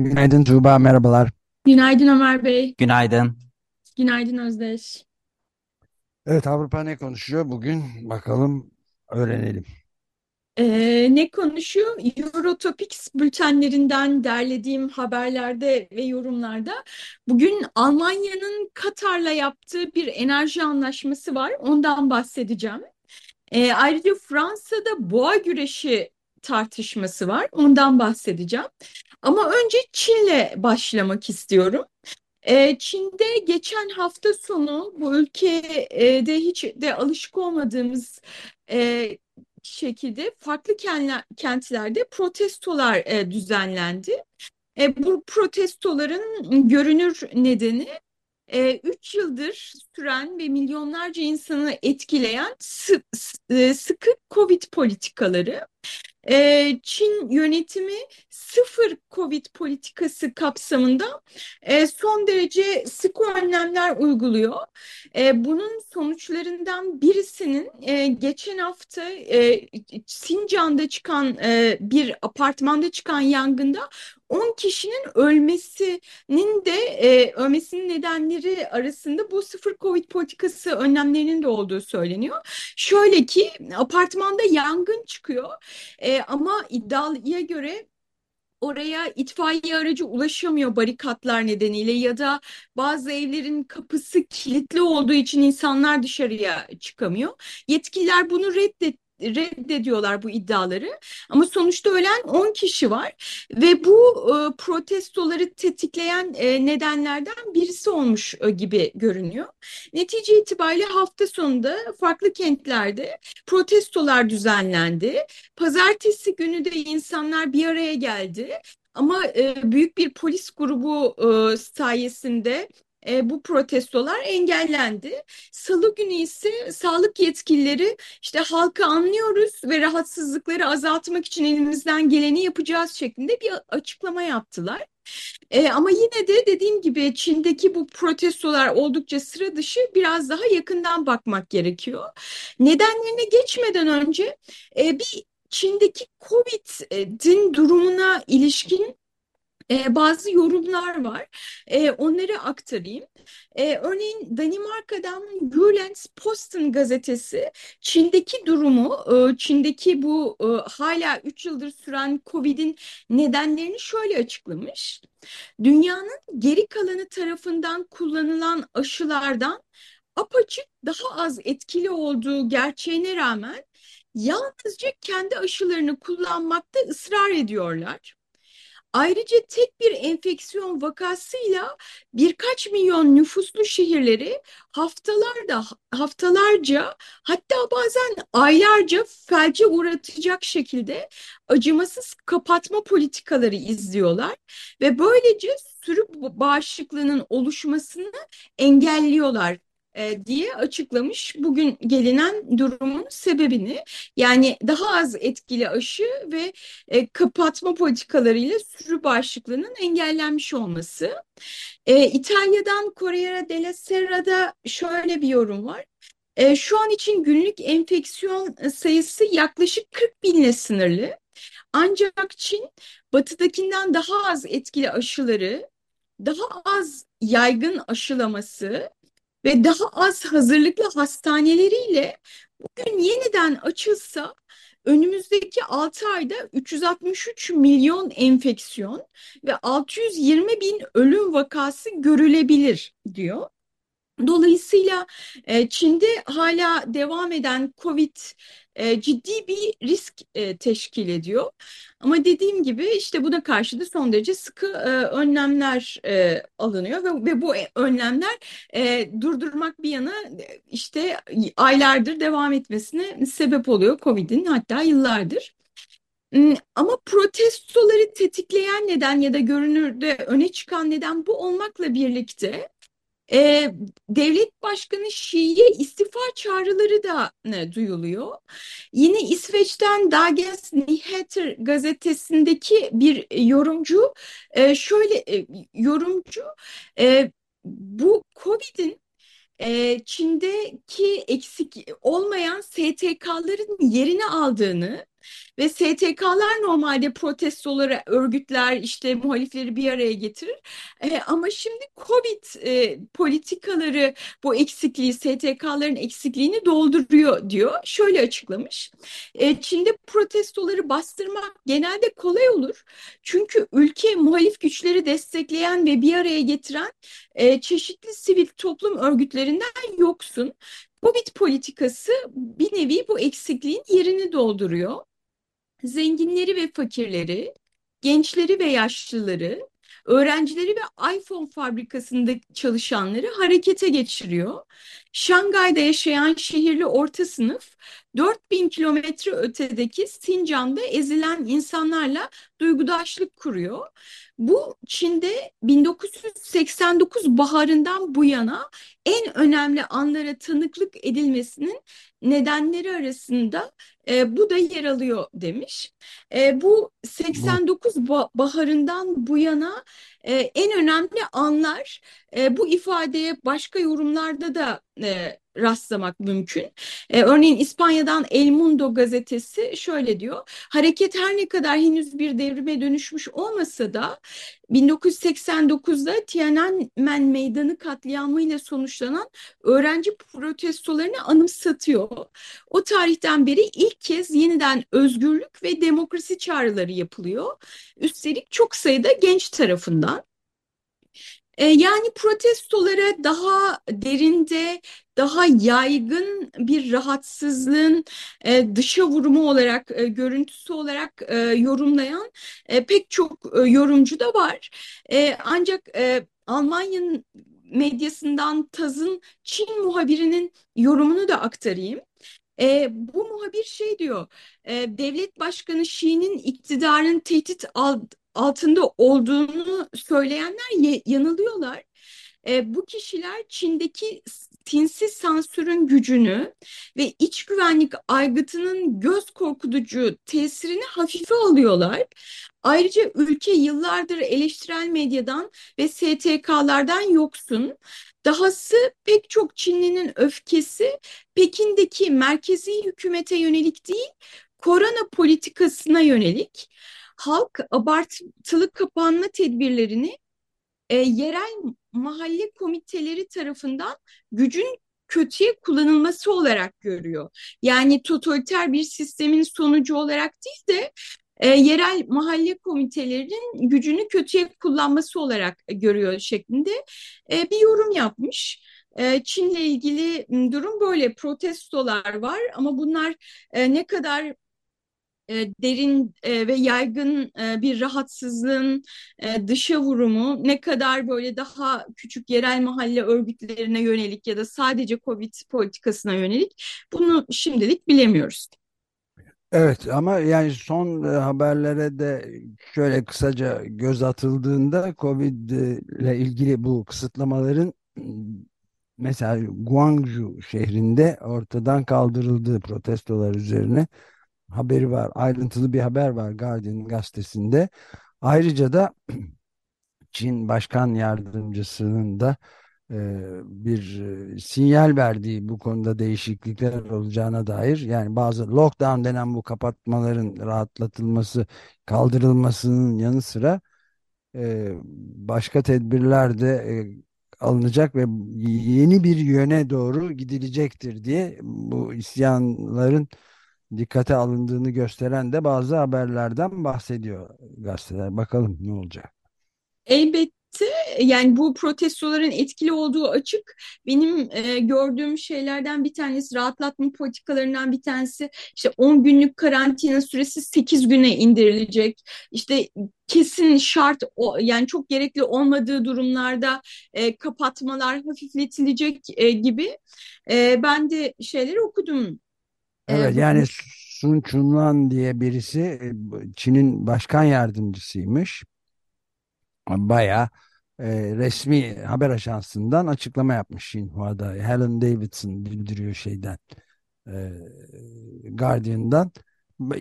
Günaydın Tuğba, merhabalar. Günaydın Ömer Bey. Günaydın. Günaydın Özdeş. Evet, Avrupa ne konuşuyor bugün? Bakalım, öğrenelim. Ee, ne konuşuyor? Eurotopics bültenlerinden derlediğim haberlerde ve yorumlarda bugün Almanya'nın Katar'la yaptığı bir enerji anlaşması var. Ondan bahsedeceğim. Ee, ayrıca Fransa'da boğa güreşi tartışması var. Ondan bahsedeceğim. Ama önce Çin'le başlamak istiyorum. Ee, Çin'de geçen hafta sonu bu ülkede hiç de alışık olmadığımız e, şekilde farklı kentle- kentlerde protestolar e, düzenlendi. E, bu protestoların görünür nedeni e, 3 yıldır süren ve milyonlarca insanı etkileyen sı- sı- sıkı Covid politikaları. Ee, Çin yönetimi sıfır Covid politikası kapsamında e, son derece sıkı önlemler uyguluyor. E, bunun sonuçlarından birisinin e, geçen hafta e, Sincan'da çıkan bir apartmanda çıkan yangında 10 kişinin ölmesinin de e, ölmesinin nedenleri arasında bu sıfır Covid politikası önlemlerinin de olduğu söyleniyor. Şöyle ki apartmanda yangın çıkıyor. E, ama iddiaya göre oraya itfaiye aracı ulaşamıyor barikatlar nedeniyle ya da bazı evlerin kapısı kilitli olduğu için insanlar dışarıya çıkamıyor. Yetkililer bunu reddet reddediyorlar bu iddiaları ama sonuçta ölen 10 kişi var ve bu e, protestoları tetikleyen e, nedenlerden birisi olmuş e, gibi görünüyor. Netice itibariyle hafta sonunda farklı kentlerde protestolar düzenlendi. Pazartesi günü de insanlar bir araya geldi. Ama e, büyük bir polis grubu e, sayesinde e, bu protestolar engellendi. Salı günü ise sağlık yetkilileri işte halkı anlıyoruz ve rahatsızlıkları azaltmak için elimizden geleni yapacağız şeklinde bir açıklama yaptılar. E, ama yine de dediğim gibi Çin'deki bu protestolar oldukça sıra dışı biraz daha yakından bakmak gerekiyor. Nedenlerine geçmeden önce e, bir Çin'deki Covid'in durumuna ilişkin e, bazı yorumlar var. E, onları aktarayım. E, örneğin Danimarka'dan Jyllands-Posten gazetesi Çin'deki durumu, e, Çin'deki bu e, hala 3 yıldır süren Covid'in nedenlerini şöyle açıklamış. Dünyanın geri kalanı tarafından kullanılan aşılardan apaçık daha az etkili olduğu gerçeğine rağmen yalnızca kendi aşılarını kullanmakta ısrar ediyorlar. Ayrıca tek bir enfeksiyon vakasıyla birkaç milyon nüfuslu şehirleri haftalarda haftalarca hatta bazen aylarca felce uğratacak şekilde acımasız kapatma politikaları izliyorlar ve böylece sürü bağışıklığının oluşmasını engelliyorlar e, diye açıklamış bugün gelinen durumun sebebini. Yani daha az etkili aşı ve e, kapatma politikalarıyla sürü bağışıklığının engellenmiş olması. E, İtalya'dan Corriere della Serra'da şöyle bir yorum var. E, şu an için günlük enfeksiyon sayısı yaklaşık 40 binle sınırlı. Ancak Çin batıdakinden daha az etkili aşıları, daha az yaygın aşılaması ve daha az hazırlıklı hastaneleriyle bugün yeniden açılsa önümüzdeki 6 ayda 363 milyon enfeksiyon ve 620 bin ölüm vakası görülebilir diyor. Dolayısıyla e, Çin'de hala devam eden Covid e, ciddi bir risk e, teşkil ediyor. Ama dediğim gibi işte buna karşı da son derece sıkı önlemler alınıyor ve, ve bu önlemler durdurmak bir yana işte aylardır devam etmesine sebep oluyor Covid'in hatta yıllardır. Hmm, Ama protestoları tetikleyen neden ya da görünürde öne çıkan neden bu olmakla birlikte e, devlet başkanı Xi'ye istifa çağrıları da e, duyuluyor. Yine İsveç'ten Dagens Nyheter gazetesindeki bir yorumcu e, şöyle e, yorumcu e, bu Covid'in e, Çin'deki eksik olmayan STK'ların yerini aldığını Ve STK'lar normalde protestoları örgütler işte muhalifleri bir araya getirir. E, ama şimdi Covid e, politikaları bu eksikliği STK'ların eksikliğini dolduruyor diyor. Şöyle açıklamış. E, Çin'de protestoları bastırmak genelde kolay olur. Çünkü ülke muhalif güçleri destekleyen ve bir araya getiren e, çeşitli sivil toplum örgütlerinden yoksun. Covid politikası bir nevi bu eksikliğin yerini dolduruyor zenginleri ve fakirleri, gençleri ve yaşlıları, öğrencileri ve iPhone fabrikasında çalışanları harekete geçiriyor. Şangay'da yaşayan şehirli orta sınıf 4000 kilometre ötedeki Sincan'da ezilen insanlarla duygudaşlık kuruyor. Bu Çin'de 1989 baharından bu yana en önemli anlara tanıklık edilmesinin nedenleri arasında e, bu da yer alıyor demiş. E, bu Bu 89 ba baharından bu yana e, en önemli anlar e, bu ifadeye başka yorumlarda da e, rastlamak mümkün. E, örneğin İspanya'dan El Mundo gazetesi şöyle diyor. Hareket her ne kadar henüz bir devrime dönüşmüş olmasa da 1989'da Tiananmen Meydanı katliamıyla sonuçlanan öğrenci protestolarını anımsatıyor. O tarihten beri ilk kez yeniden özgürlük ve demokrasi çağrıları yapılıyor. Üstelik çok sayıda genç tarafından. E, yani protestolara daha derinde, daha yaygın bir rahatsızlığın e, dışa vurumu olarak, e, görüntüsü olarak e, yorumlayan pek çok yorumcu da var. Ancak Almanya'nın medyasından Taz'ın Çin muhabirinin yorumunu da aktarayım. E, bu muhabir şey diyor, e, devlet başkanı Xi'nin iktidarın tehdit alt, altında olduğunu söyleyenler yanılıyorlar. E, bu kişiler Çin'deki tinsiz sansürün gücünü ve iç güvenlik aygıtının göz korkutucu tesirini hafife alıyorlar. Ayrıca ülke yıllardır eleştirel medyadan ve STK'lardan yoksun. Dahası pek çok Çinlinin öfkesi Pekin'deki merkezi hükümete yönelik değil, korona politikasına yönelik. Halk abartılı kapanma tedbirlerini e, yerel mahalle komiteleri tarafından gücün kötüye kullanılması olarak görüyor. Yani totaliter bir sistemin sonucu olarak değil de e, yerel mahalle komitelerinin gücünü kötüye kullanması olarak görüyor şeklinde e, bir yorum yapmış. E, Çin'le ilgili durum böyle protestolar var ama bunlar e, ne kadar e, derin ve yaygın bir rahatsızlığın dışa vurumu ne kadar böyle daha küçük yerel mahalle örgütlerine yönelik ya da sadece Covid politikasına yönelik bunu şimdilik bilemiyoruz. Evet ama yani son haberlere de şöyle kısaca göz atıldığında Covid ile ilgili bu kısıtlamaların mesela Guangzhou şehrinde ortadan kaldırıldığı protestolar üzerine haberi var. Ayrıntılı bir haber var Guardian gazetesinde. Ayrıca da Çin Başkan Yardımcısının da e, bir e, sinyal verdiği bu konuda değişiklikler olacağına dair yani bazı lockdown denen bu kapatmaların rahatlatılması kaldırılmasının yanı sıra e, başka tedbirler de alınacak ve yeni bir yöne doğru gidilecektir diye bu isyanların dikkate alındığını gösteren de bazı haberlerden bahsediyor gazeteler. Bakalım ne olacak. Elbette yani bu protestoların etkili olduğu açık. Benim e, gördüğüm şeylerden bir tanesi rahatlatma politikalarından bir tanesi işte 10 günlük karantina süresi 8 güne indirilecek. İşte kesin şart yani çok gerekli olmadığı durumlarda e, kapatmalar hafifletilecek e, gibi. E, ben de şeyleri okudum Evet yani Sun Chunlan diye birisi e, Çin'in başkan yardımcısıymış. Bayağı e, resmi haber ajansından açıklama yapmış Xinhua'da. Helen Davidson bildiriyor şeyden. E, Guardian'dan.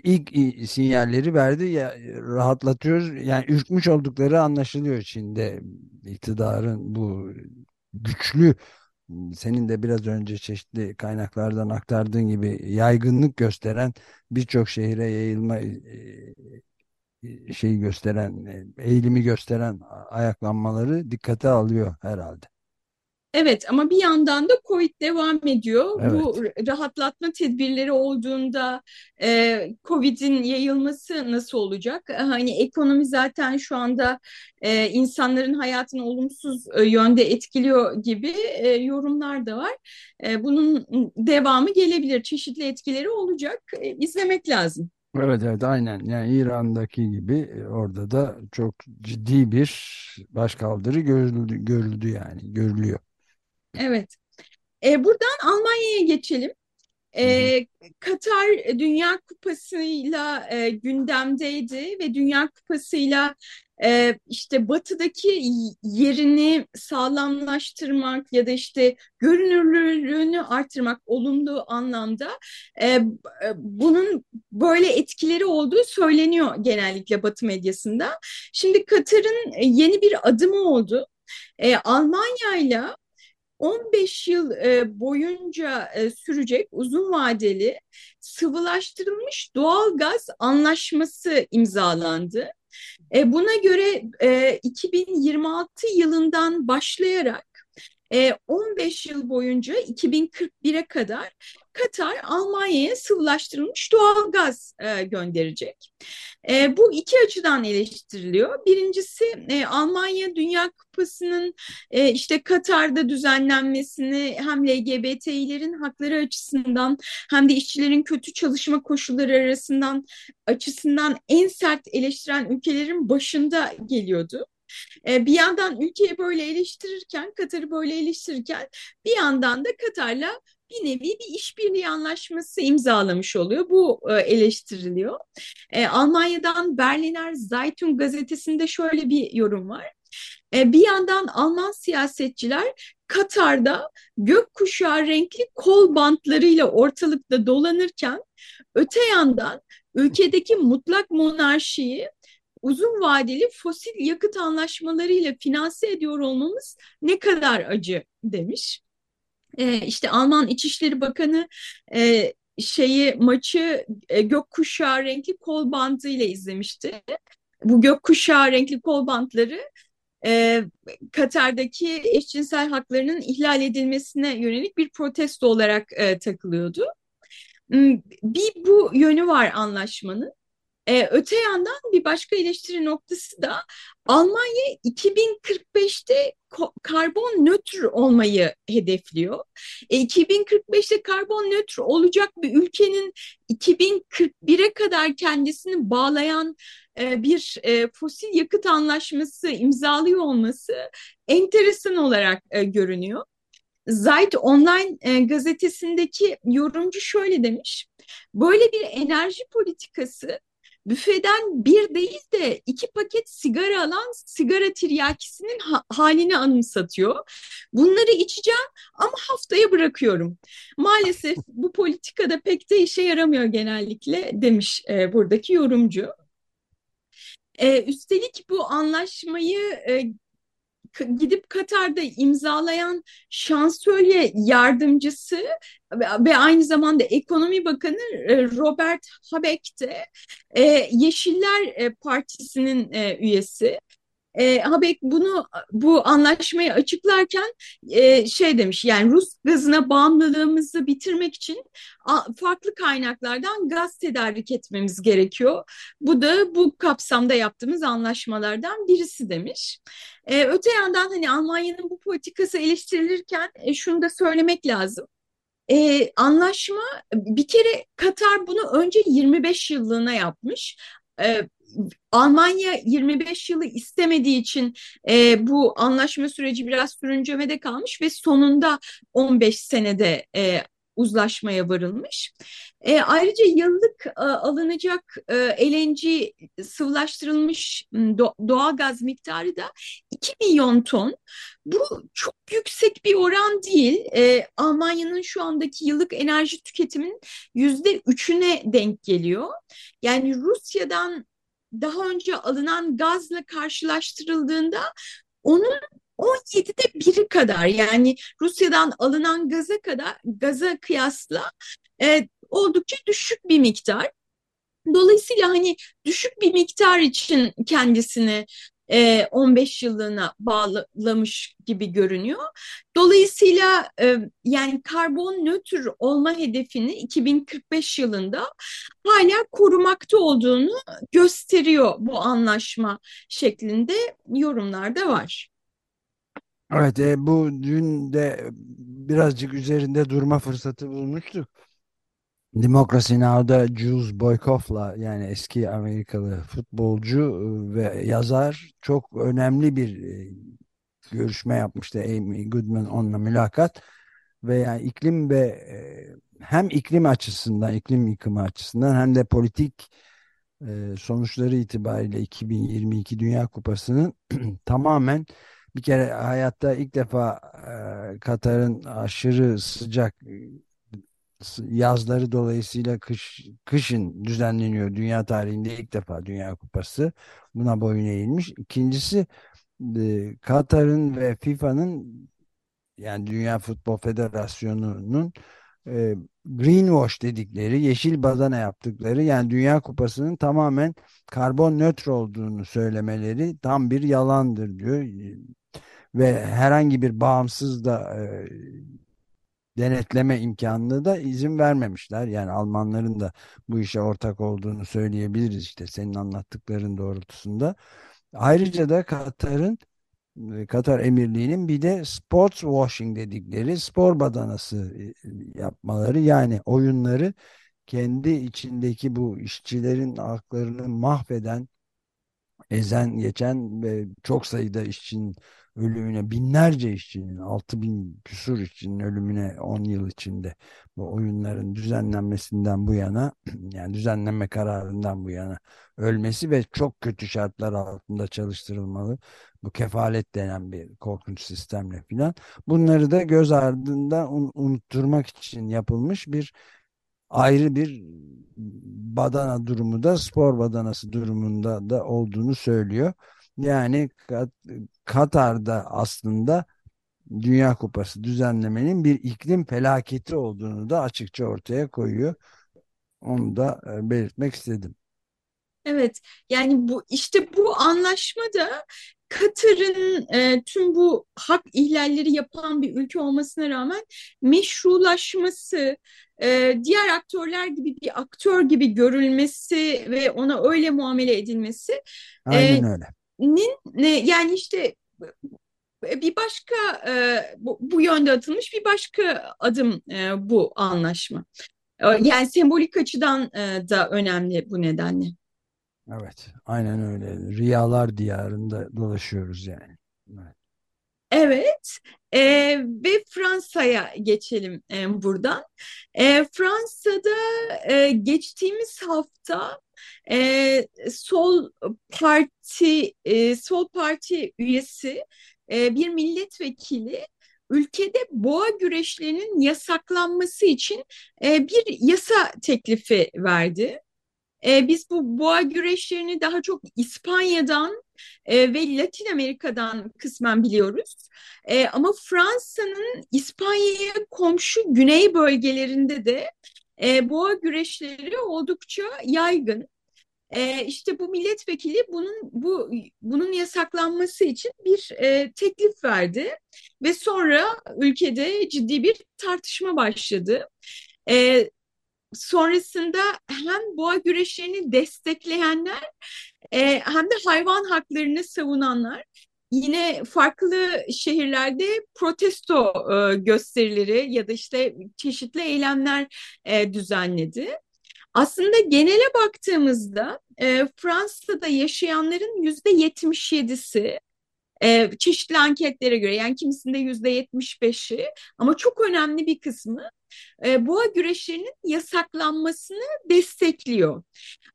İlk sinyalleri verdi ya rahatlatıyoruz. Yani ürkmüş oldukları anlaşılıyor Çin'de iktidarın bu güçlü senin de biraz önce çeşitli kaynaklardan aktardığın gibi yaygınlık gösteren birçok şehire yayılma e, şeyi gösteren, e, eğilimi gösteren ayaklanmaları dikkate alıyor herhalde. Evet ama bir yandan da Covid devam ediyor. Bu Evet. rahatlatma tedbirleri olduğunda e, Covid'in yayılması nasıl olacak? E, Hani ekonomi zaten şu anda e, insanların hayatını olumsuz e, yönde etkiliyor gibi e, yorumlar da var. E, bunun devamı gelebilir, çeşitli etkileri olacak. E, izlemek lazım. Evet evet aynen yani İran'daki gibi e, orada da çok ciddi bir başkaldırı görüldü, görüldü yani görülüyor. Evet. E, buradan Almanya'ya geçelim. Ee, Katar Dünya Kupası'yla e, gündemdeydi ve Dünya Kupası'yla e, işte batıdaki yerini sağlamlaştırmak ya da işte görünürlüğünü artırmak olumlu anlamda e, e, bunun böyle etkileri olduğu söyleniyor genellikle Batı medyasında. Şimdi Katar'ın yeni bir adımı oldu. E, Almanya ile 15 yıl e, boyunca e, sürecek uzun vadeli sıvılaştırılmış doğal gaz anlaşması imzalandı. E, buna göre e, 2026 yılından başlayarak e, 15 yıl boyunca 2041'e kadar Katar Almanya'ya sıvılaştırılmış doğal gaz e, gönderecek. E, bu iki açıdan eleştiriliyor. Birincisi e, Almanya Dünya Kupası'nın e, işte Katar'da düzenlenmesini hem LGBT'lerin hakları açısından hem de işçilerin kötü çalışma koşulları arasından açısından en sert eleştiren ülkelerin başında geliyordu. E, bir yandan ülkeyi böyle eleştirirken, Katar'ı böyle eleştirirken bir yandan da Katar'la bir nevi bir işbirliği anlaşması imzalamış oluyor. Bu e, eleştiriliyor. E, Almanya'dan Berliner Zeitung gazetesinde şöyle bir yorum var. E, bir yandan Alman siyasetçiler Katar'da gökkuşağı renkli kol bantlarıyla ortalıkta dolanırken öte yandan ülkedeki mutlak monarşiyi uzun vadeli fosil yakıt anlaşmalarıyla finanse ediyor olmamız ne kadar acı demiş. E, işte Alman İçişleri Bakanı e, şeyi maçı e, gökkuşağı renkli kol bandıyla izlemişti. Bu gökkuşağı renkli kol bantları e, Katar'daki eşcinsel haklarının ihlal edilmesine yönelik bir protesto olarak e, takılıyordu. Hmm, Bir bu yönü var anlaşmanın. Ee, öte yandan bir başka eleştiri noktası da Almanya 2045'te karbon nötr olmayı hedefliyor. E, 2045'te karbon nötr olacak bir ülkenin 2041'e kadar kendisini bağlayan e, bir e, fosil yakıt anlaşması imzalıyor olması enteresan olarak e, görünüyor. Zeit Online e, gazetesindeki yorumcu şöyle demiş. Böyle bir enerji politikası büfeden bir değil de iki paket sigara alan sigara tiryakisinin ha halini anımsatıyor. Bunları içeceğim ama haftaya bırakıyorum. Maalesef bu politikada pek de işe yaramıyor genellikle demiş e, buradaki yorumcu. E, üstelik bu anlaşmayı e, gidip Katar'da imzalayan şansölye yardımcısı ve aynı zamanda ekonomi bakanı e, Robert Habeck de e, Yeşiller e, Partisi'nin üyesi. E, Habek bunu bu anlaşmayı açıklarken e, şey demiş yani Rus gazına bağımlılığımızı bitirmek için a, farklı kaynaklardan gaz tedarik etmemiz gerekiyor. Bu da bu kapsamda yaptığımız anlaşmalardan birisi demiş. E, öte yandan hani Almanya'nın bu politikası eleştirilirken e, şunu da söylemek lazım. Ee, anlaşma bir kere Katar bunu önce 25 yıllığına yapmış. Ee, Almanya 25 yılı istemediği için e, bu anlaşma süreci biraz sürüncemede kalmış ve sonunda 15 senede e, uzlaşmaya varılmış. E, ayrıca yıllık e, alınacak e, LNG sıvılaştırılmış do, doğal gaz miktarı da 2 milyon ton. Bu çok yüksek bir oran değil. E, Almanya'nın şu andaki yıllık enerji tüketiminin yüzde üçüne denk geliyor. Yani Rusya'dan daha önce alınan gazla karşılaştırıldığında onun 17'de biri kadar yani Rusya'dan alınan gaza kadar gaza kıyasla e, oldukça düşük bir miktar. Dolayısıyla hani düşük bir miktar için kendisini e, 15 yıllığına bağlamış gibi görünüyor. Dolayısıyla e, yani karbon nötr olma hedefini 2045 yılında hala korumakta olduğunu gösteriyor bu anlaşma şeklinde yorumlar da var. Evet, e, bu dün de birazcık üzerinde durma fırsatı bulmuştuk. Democracy Now'da Jules Boykoff'la yani eski Amerikalı futbolcu e, ve yazar çok önemli bir e, görüşme yapmıştı. Amy Goodman onunla mülakat ve yani iklim ve e, hem iklim açısından iklim yıkımı açısından hem de politik e, sonuçları itibariyle 2022 Dünya Kupası'nın tamamen bir kere hayatta ilk defa Katar'ın aşırı sıcak yazları dolayısıyla kış kışın düzenleniyor dünya tarihinde ilk defa Dünya Kupası. Buna boyun eğilmiş. İkincisi e, Katar'ın ve FIFA'nın yani Dünya Futbol Federasyonu'nun e, greenwash dedikleri, yeşil badana yaptıkları yani Dünya Kupası'nın tamamen karbon nötr olduğunu söylemeleri tam bir yalandır diyor. Ve herhangi bir bağımsız da e, denetleme imkanını da izin vermemişler. Yani Almanların da bu işe ortak olduğunu söyleyebiliriz işte senin anlattıkların doğrultusunda. Ayrıca da Katar'ın Katar Emirliği'nin bir de sports washing dedikleri spor badanası e, yapmaları yani oyunları kendi içindeki bu işçilerin haklarını mahveden ezen geçen ve çok sayıda işçinin ölümüne binlerce işçinin 6 bin küsur işçinin ölümüne 10 yıl içinde bu oyunların düzenlenmesinden bu yana yani düzenlenme kararından bu yana ölmesi ve çok kötü şartlar altında çalıştırılmalı bu kefalet denen bir korkunç sistemle filan bunları da göz ardında un unutturmak için yapılmış bir ayrı bir badana durumu da spor badanası durumunda da olduğunu söylüyor. Yani Katar'da aslında Dünya Kupası düzenlemenin bir iklim felaketi olduğunu da açıkça ortaya koyuyor. Onu da e, belirtmek istedim. Evet, yani bu işte bu anlaşmada Katar'ın e, tüm bu hak ihlalleri yapan bir ülke olmasına rağmen meşrulaşması, e, diğer aktörler gibi bir aktör gibi görülmesi ve ona öyle muamele edilmesi e, Aynen öyle. Nin ne yani işte e, bir başka e, bu, yönde atılmış bir başka adım e, bu anlaşma. E, yani sembolik açıdan e, da önemli bu nedenle. Evet, aynen öyle. Rüyalar diyarında dolaşıyoruz yani. Evet. Evet e, ve Fransa'ya geçelim e, buradan. E, Fransa'da e, geçtiğimiz hafta e, Sol Parti e, Sol Parti üyesi e, bir milletvekili ülkede boğa güreşlerinin yasaklanması için e, bir yasa teklifi verdi. E, biz bu boğa güreşlerini daha çok İspanya'dan e, ve Latin Amerika'dan kısmen biliyoruz. E, ama Fransa'nın İspanya'ya komşu güney bölgelerinde de e, boğa güreşleri oldukça yaygın. E, işte bu milletvekili bunun bu bunun yasaklanması için bir e, teklif verdi ve sonra ülkede ciddi bir tartışma başladı. E, sonrasında hem boğa güreşlerini destekleyenler e, hem de hayvan haklarını savunanlar yine farklı şehirlerde protesto e, gösterileri ya da işte çeşitli eylemler e, düzenledi. Aslında genele baktığımızda e, Fransa'da yaşayanların yüzde yetmiş yedisi e, çeşitli anketlere göre yani kimisinde yüzde yetmiş beşi ama çok önemli bir kısmı e, boğa güreşlerinin yasaklanmasını destekliyor.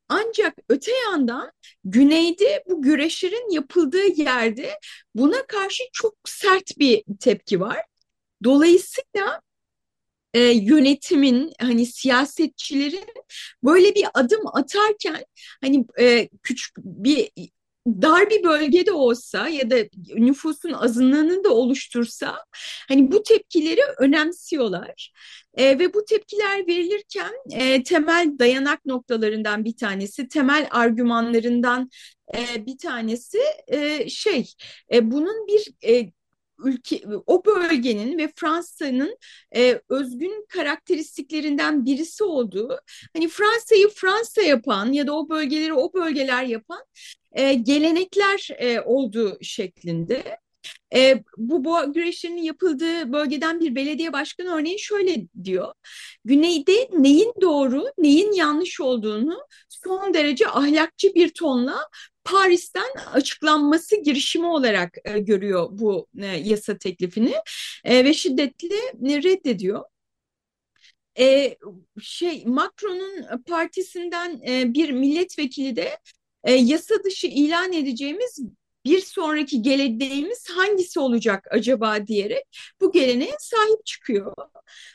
Ancak öte yandan güneyde bu güreşlerin yapıldığı yerde buna karşı çok sert bir tepki var. Dolayısıyla e, yönetimin hani siyasetçilerin böyle bir adım atarken hani e, küçük bir dar bir bölgede olsa ya da nüfusun azınlığını da oluştursa hani bu tepkileri önemsiyorlar. E, ve bu tepkiler verilirken e, temel dayanak noktalarından bir tanesi, temel argümanlarından e, bir tanesi e, şey, e, bunun bir e, ülke o bölgenin ve Fransa'nın e, özgün karakteristiklerinden birisi olduğu hani Fransa'yı Fransa yapan ya da o bölgeleri o bölgeler yapan e, gelenekler e, olduğu şeklinde. E, bu boğa güreşlerinin yapıldığı bölgeden bir belediye başkanı örneğin şöyle diyor. Güneyde neyin doğru, neyin yanlış olduğunu son derece ahlakçı bir tonla Paris'ten açıklanması girişimi olarak e, görüyor bu e, yasa teklifini e, ve şiddetle reddediyor. E, şey Macron'un partisinden e, bir milletvekili de e, yasa dışı ilan edeceğimiz bir sonraki geleneğimiz hangisi olacak acaba diyerek bu geleneğe sahip çıkıyor.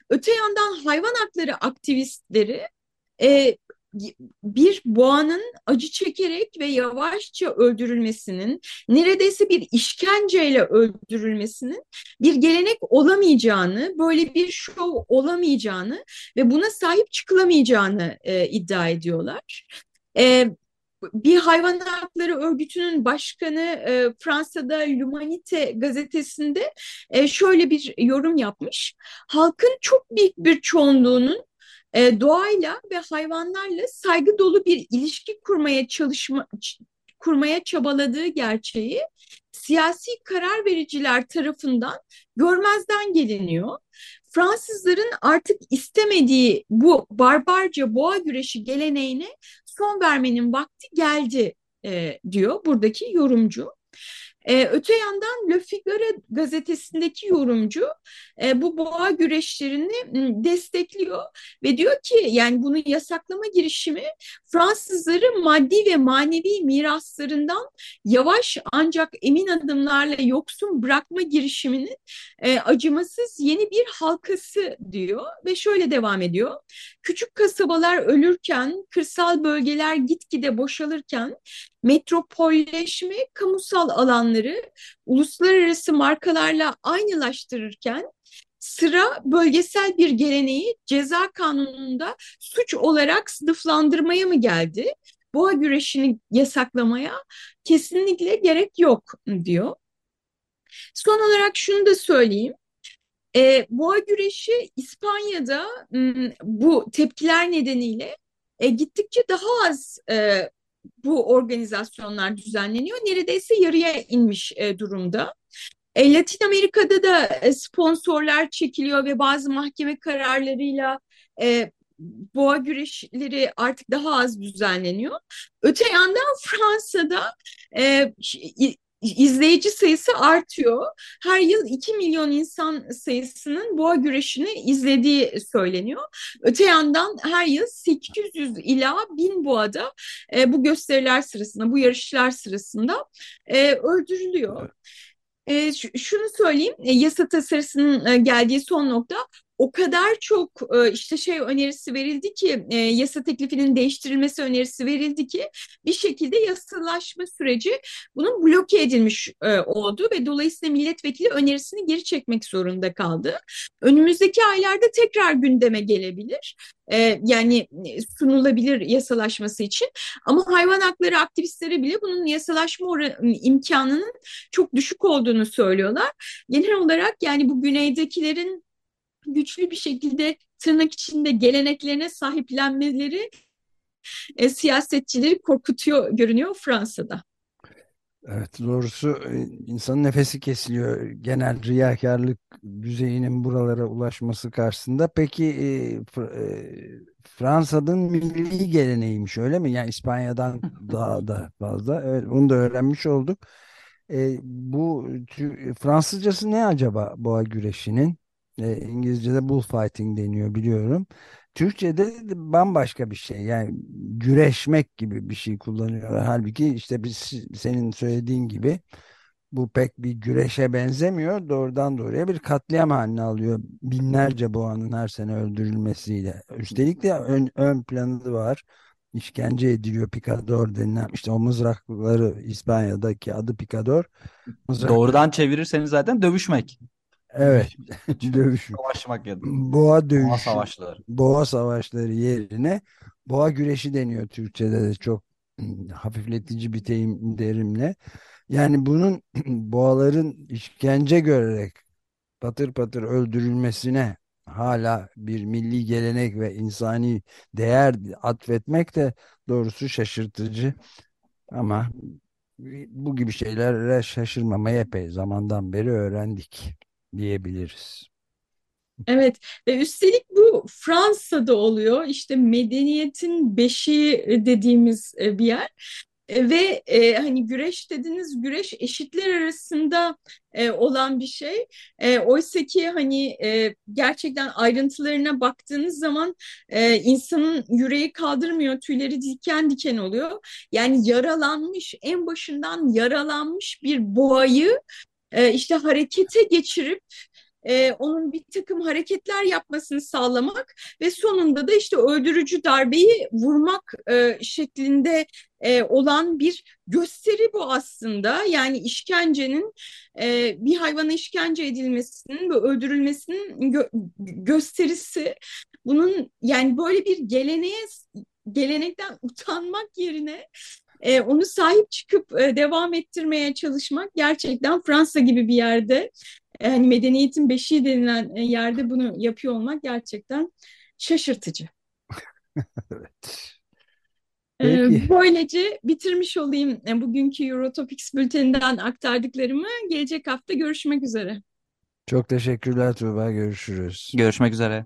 Öte yandan hayvan hakları aktivistleri e, bir boğanın acı çekerek ve yavaşça öldürülmesinin, neredeyse bir işkenceyle öldürülmesinin bir gelenek olamayacağını, böyle bir şov olamayacağını ve buna sahip çıkılamayacağını e, iddia ediyorlar. E, bir hayvan hakları örgütünün başkanı e, Fransa'da L'Humanité gazetesinde e, şöyle bir yorum yapmış. Halkın çok büyük bir çoğunluğunun e, doğayla ve hayvanlarla saygı dolu bir ilişki kurmaya çalışma kurmaya çabaladığı gerçeği siyasi karar vericiler tarafından görmezden geliniyor. Fransızların artık istemediği bu barbarca boğa güreşi geleneğine son vermenin vakti geldi e, diyor buradaki yorumcu. E, öte yandan Le Figaro gazetesindeki yorumcu e, bu boğa güreşlerini destekliyor ve diyor ki yani bunu yasaklama girişimi Fransızları maddi ve manevi miraslarından yavaş ancak emin adımlarla yoksun bırakma girişiminin e, acımasız yeni bir halkası diyor ve şöyle devam ediyor. Küçük kasabalar ölürken, kırsal bölgeler gitgide boşalırken metropolleşme kamusal alanları uluslararası markalarla aynılaştırırken sıra bölgesel bir geleneği ceza kanununda suç olarak sınıflandırmaya mı geldi? Boğa güreşini yasaklamaya kesinlikle gerek yok diyor. Son olarak şunu da söyleyeyim. E, boğa güreşi İspanya'da bu tepkiler nedeniyle e, gittikçe daha az e, bu organizasyonlar düzenleniyor. Neredeyse yarıya inmiş e, durumda. E, Latin Amerika'da da e, sponsorlar çekiliyor ve bazı mahkeme kararlarıyla e, boğa güreşleri artık daha az düzenleniyor. Öte yandan Fransa'da izleyici sayısı artıyor. Her yıl 2 milyon insan sayısının boğa güreşini izlediği söyleniyor. Öte yandan her yıl 800 ila 1000 boğada e, bu gösteriler sırasında, bu yarışlar sırasında e, öldürülüyor. E, şunu söyleyeyim, e, yasa tasarısının e, geldiği son nokta o kadar çok e, işte şey önerisi verildi ki e, yasa teklifinin değiştirilmesi önerisi verildi ki bir şekilde yasalaşma süreci bunun bloke edilmiş e, oldu ve dolayısıyla milletvekili önerisini geri çekmek zorunda kaldı. Önümüzdeki aylarda tekrar gündeme gelebilir. Yani sunulabilir yasalaşması için ama hayvan hakları aktivistleri bile bunun yasalaşma imkanının çok düşük olduğunu söylüyorlar. Genel olarak yani bu güneydekilerin güçlü bir şekilde tırnak içinde geleneklerine sahiplenmeleri e, siyasetçileri korkutuyor görünüyor Fransa'da. Evet doğrusu e, insanın nefesi kesiliyor genel riyakarlık düzeyinin buralara ulaşması karşısında. Peki e, e, Fransa'nın milli geleneğiymiş öyle mi? Yani İspanya'dan daha da fazla. Evet, bunu da öğrenmiş olduk. E, bu Fransızcası ne acaba boğa güreşinin? E, İngilizce'de bullfighting deniyor biliyorum. Türkçe'de de bambaşka bir şey. Yani güreşmek gibi bir şey kullanıyorlar. Halbuki işte biz senin söylediğin gibi bu pek bir güreşe benzemiyor. Doğrudan doğruya bir katliam haline alıyor. Binlerce boğanın her sene öldürülmesiyle. Üstelik de ön, ön planı var. işkence ediliyor picador denilen işte o mızrakları İspanya'daki adı picador mızrak Doğrudan çevirirseniz zaten dövüşmek. Evet. Dövüş Savaşmak ya boğa Boğa dövüşü savaşları. boğa savaşları yerine boğa güreşi deniyor Türkçe'de de çok hafifletici bir deyim derimle. Yani bunun boğaların işkence görerek patır patır öldürülmesine hala bir milli gelenek ve insani değer atfetmek de doğrusu şaşırtıcı. Ama bu gibi şeylere şaşırmamayı epey zamandan beri öğrendik diyebiliriz. Evet ve üstelik bu Fransa'da oluyor. İşte medeniyetin beşiği dediğimiz e, bir yer. E, ve e, hani güreş dediniz güreş eşitler arasında e, olan bir şey. E, oysa ki hani e, gerçekten ayrıntılarına baktığınız zaman e, insanın yüreği kaldırmıyor tüyleri diken diken oluyor. Yani yaralanmış en başından yaralanmış bir boğayı e, işte harekete geçirip e, onun bir takım hareketler yapmasını sağlamak ve sonunda da işte öldürücü darbeyi vurmak e, şeklinde e, olan bir gösteri bu aslında. Yani işkencenin e, bir hayvana işkence edilmesinin ve öldürülmesinin gö gösterisi. Bunun yani böyle bir geleneğe gelenekten utanmak yerine e, onu sahip çıkıp e, devam ettirmeye çalışmak gerçekten Fransa gibi bir yerde e, hani medeniyetin beşiği denilen e, yerde bunu yapıyor olmak gerçekten şaşırtıcı. Evet. E, Peki. Böylece bitirmiş olayım e, bugünkü Eurotopics bülteninden aktardıklarımı. Gelecek hafta görüşmek üzere. Çok teşekkürler Tuğba. Görüşürüz. Görüşmek üzere.